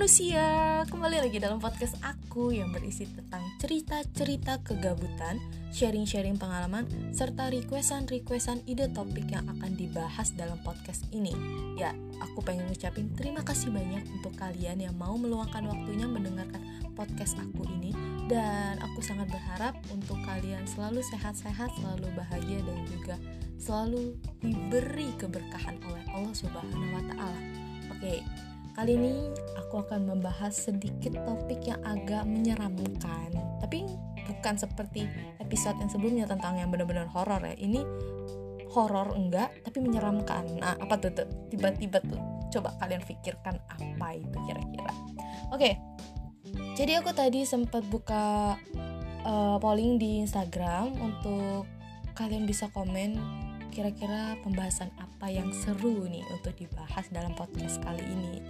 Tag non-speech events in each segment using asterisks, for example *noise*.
manusia, kembali lagi dalam podcast aku yang berisi tentang cerita-cerita kegabutan, sharing-sharing pengalaman, serta requestan-requestan ide topik yang akan dibahas dalam podcast ini. Ya, aku pengen ngucapin terima kasih banyak untuk kalian yang mau meluangkan waktunya mendengarkan podcast aku ini dan aku sangat berharap untuk kalian selalu sehat-sehat, selalu bahagia dan juga selalu diberi keberkahan oleh Allah Subhanahu wa taala. Oke, Kali ini aku akan membahas sedikit topik yang agak menyeramkan, tapi bukan seperti episode yang sebelumnya tentang yang benar-benar horor ya. Ini horor enggak, tapi menyeramkan. Nah, apa tuh tuh? Tiba-tiba tuh. Coba kalian pikirkan apa itu kira-kira. Oke. Jadi aku tadi sempat buka uh, polling di Instagram untuk kalian bisa komen kira-kira pembahasan apa yang seru nih untuk dibahas dalam podcast kali ini.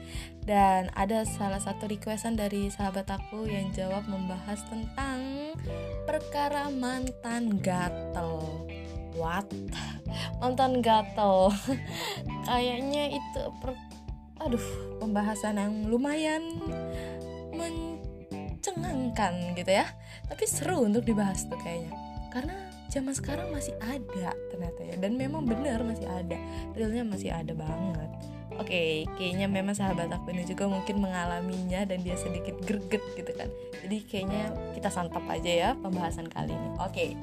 Dan ada salah satu requestan dari sahabat aku yang jawab membahas tentang perkara mantan gatel. What? Mantan gatel. *laughs* Kayaknya itu per aduh pembahasan yang lumayan mencengangkan gitu ya. Tapi seru untuk dibahas tuh kayaknya. Karena zaman sekarang masih ada ternyata ya. Dan memang benar masih ada. Realnya masih ada banget. Oke kayaknya memang sahabat aku ini juga mungkin mengalaminya dan dia sedikit greget gitu kan. Jadi kayaknya kita santap aja ya pembahasan kali ini. Oke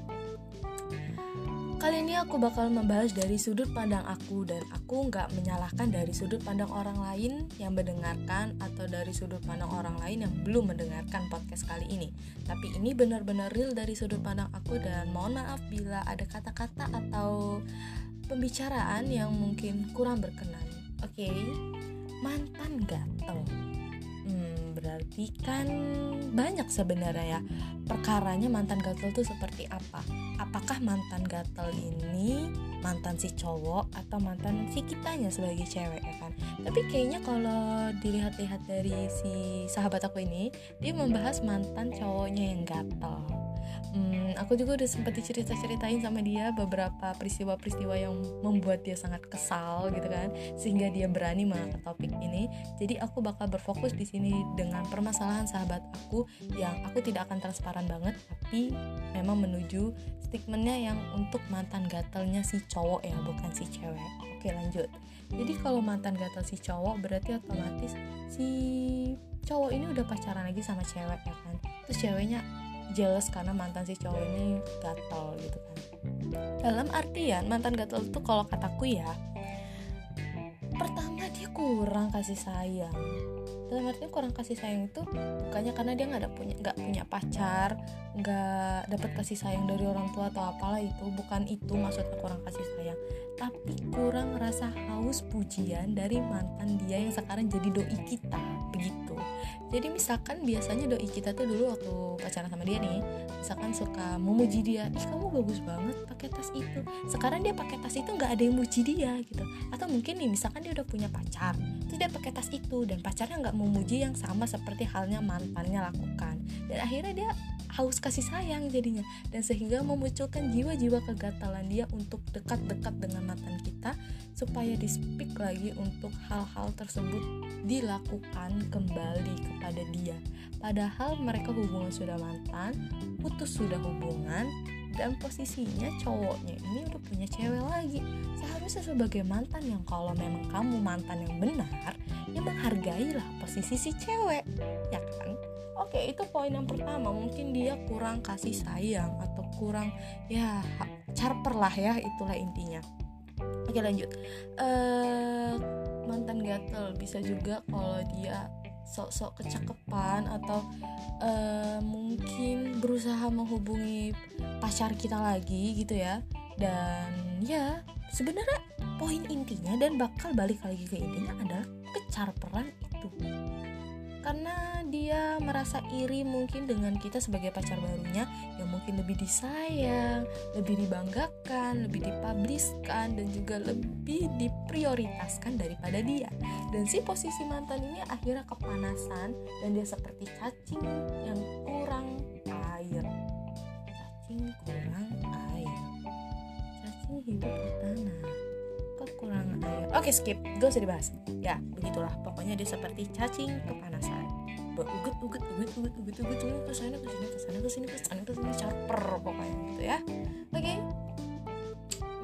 Kali ini aku bakal membahas dari sudut pandang aku dan aku nggak menyalahkan dari sudut pandang orang lain yang mendengarkan atau dari sudut pandang orang lain yang belum mendengarkan podcast kali ini. Tapi ini benar-benar real dari sudut pandang aku dan mohon maaf bila ada kata-kata atau pembicaraan yang mungkin kurang berkenan. Oke, okay? mantan gatel. Berarti kan banyak sebenarnya ya perkaranya mantan gatel tuh seperti apa? Apakah mantan gatel ini mantan si cowok atau mantan si kitanya sebagai cewek ya kan? Tapi kayaknya kalau dilihat-lihat dari si sahabat aku ini dia membahas mantan cowoknya yang gatel hmm, aku juga udah sempat dicerita-ceritain sama dia beberapa peristiwa-peristiwa yang membuat dia sangat kesal gitu kan sehingga dia berani mengangkat topik ini. Jadi aku bakal berfokus di sini dengan permasalahan sahabat aku yang aku tidak akan transparan banget tapi memang menuju statementnya yang untuk mantan gatelnya si cowok ya bukan si cewek. Oke lanjut. Jadi kalau mantan gatel si cowok berarti otomatis si cowok ini udah pacaran lagi sama cewek ya kan? Terus ceweknya jealous karena mantan si cowok ini gatel gitu kan. Dalam artian mantan gatel itu kalau kataku ya pertama dia kurang kasih sayang. Dalam artinya kurang kasih sayang itu bukannya karena dia nggak ada punya nggak punya pacar nggak dapat kasih sayang dari orang tua atau apalah itu bukan itu maksudnya kurang kasih sayang. Tapi kurang rasa haus pujian dari mantan dia yang sekarang jadi doi kita jadi misalkan biasanya doi kita tuh dulu waktu pacaran sama dia nih misalkan suka memuji dia ih kamu bagus banget pakai tas itu. Sekarang dia pakai tas itu nggak ada yang muji dia gitu. Atau mungkin nih misalkan dia udah punya pacar terus dia pakai tas itu dan pacarnya nggak memuji yang sama seperti halnya mantannya lakukan. Dan akhirnya dia haus kasih sayang jadinya. Dan sehingga memunculkan jiwa-jiwa kegatalan dia untuk dekat-dekat dengan mantan kita supaya di speak lagi untuk hal-hal tersebut dilakukan kembali kepada dia. Padahal mereka hubungan sudah mantan putus sudah hubungan dan posisinya cowoknya ini udah punya cewek lagi. Seharusnya sebagai mantan yang kalau memang kamu mantan yang benar ya menghargailah posisi si cewek ya kan oke itu poin yang pertama. Mungkin dia kurang kasih sayang atau kurang ya charper lah ya itulah intinya. Oke lanjut. Uh, mantan gatel. Bisa juga kalau dia sok-sok kecekepan atau uh, mungkin berusaha menghubungi pacar kita lagi gitu ya. Dan ya sebenarnya poin intinya dan bakal balik lagi ke intinya adalah kecarperan itu karena dia merasa iri mungkin dengan kita sebagai pacar barunya yang mungkin lebih disayang, lebih dibanggakan, lebih dipubliskan dan juga lebih diprioritaskan daripada dia. Dan si posisi mantan ini akhirnya kepanasan dan dia seperti cacing yang kurang air. Cacing kurang air. Cacing hidup di tanah. Oke skip. Gak usah dibahas. Ya begitulah. Pokoknya dia seperti cacing kepanasan. Ugut ugut ugut ugut ugut ugut ugut ke sana ke sini ke sana ke sini ke sana ke sini caper pokoknya gitu ya. Oke. Okay.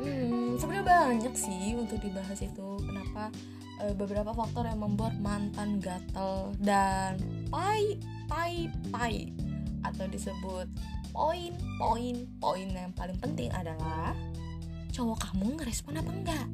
hmm sebenarnya banyak sih untuk dibahas itu. Kenapa e, beberapa faktor yang membuat mantan gatel dan pai pai pai atau disebut poin poin poin yang paling penting adalah cowok kamu ngerespon apa enggak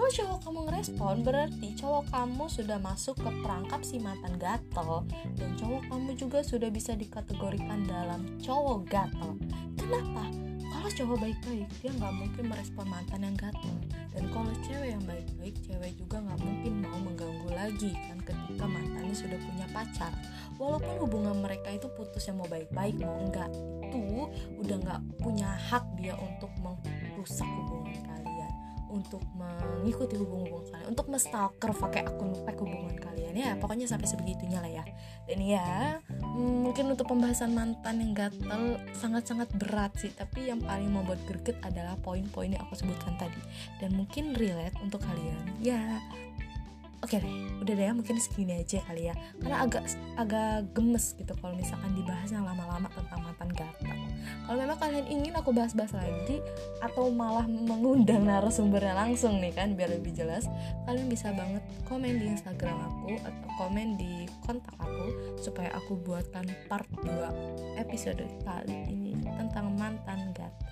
kalau cowok kamu ngerespon? Berarti cowok kamu sudah masuk ke perangkap si mantan gatel. Dan cowok kamu juga sudah bisa dikategorikan dalam cowok gatel. Kenapa? Kalau cowok baik-baik dia nggak mungkin merespon mantan yang gatel. Dan kalau cewek yang baik-baik cewek juga nggak mungkin mau mengganggu lagi kan ketika mantannya sudah punya pacar. Walaupun hubungan mereka itu putus yang mau baik-baik mau enggak itu udah nggak punya hak dia untuk merusak hubungan kalian untuk mengikuti hubungan kalian untuk mestalker pakai akun fake hubungan kalian ya. Pokoknya sampai sebegitunya lah ya. Dan ya hmm, mungkin untuk pembahasan mantan yang gatel sangat-sangat berat sih. Tapi yang paling membuat greget adalah poin-poin yang aku sebutkan tadi. Dan mungkin relate untuk kalian. Ya oke deh. Udah deh ya mungkin segini aja kali ya. Karena agak agak gemes gitu kalau misalkan dibahas yang lama-lama tentang mantan gatel kalau memang kalian ingin aku bahas-bahas lagi atau malah mengundang narasumbernya langsung nih kan biar lebih jelas kalian bisa banget komen di instagram aku atau komen di kontak aku supaya aku buatkan part 2 episode kali ini tentang mantan gatal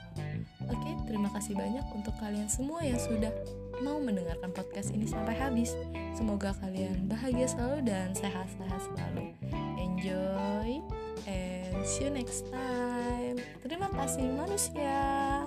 Oke, terima kasih banyak untuk kalian semua yang sudah mau mendengarkan podcast ini sampai habis. Semoga kalian bahagia selalu dan sehat-sehat selalu. Enjoy and see you next time. Terima kasih manusia.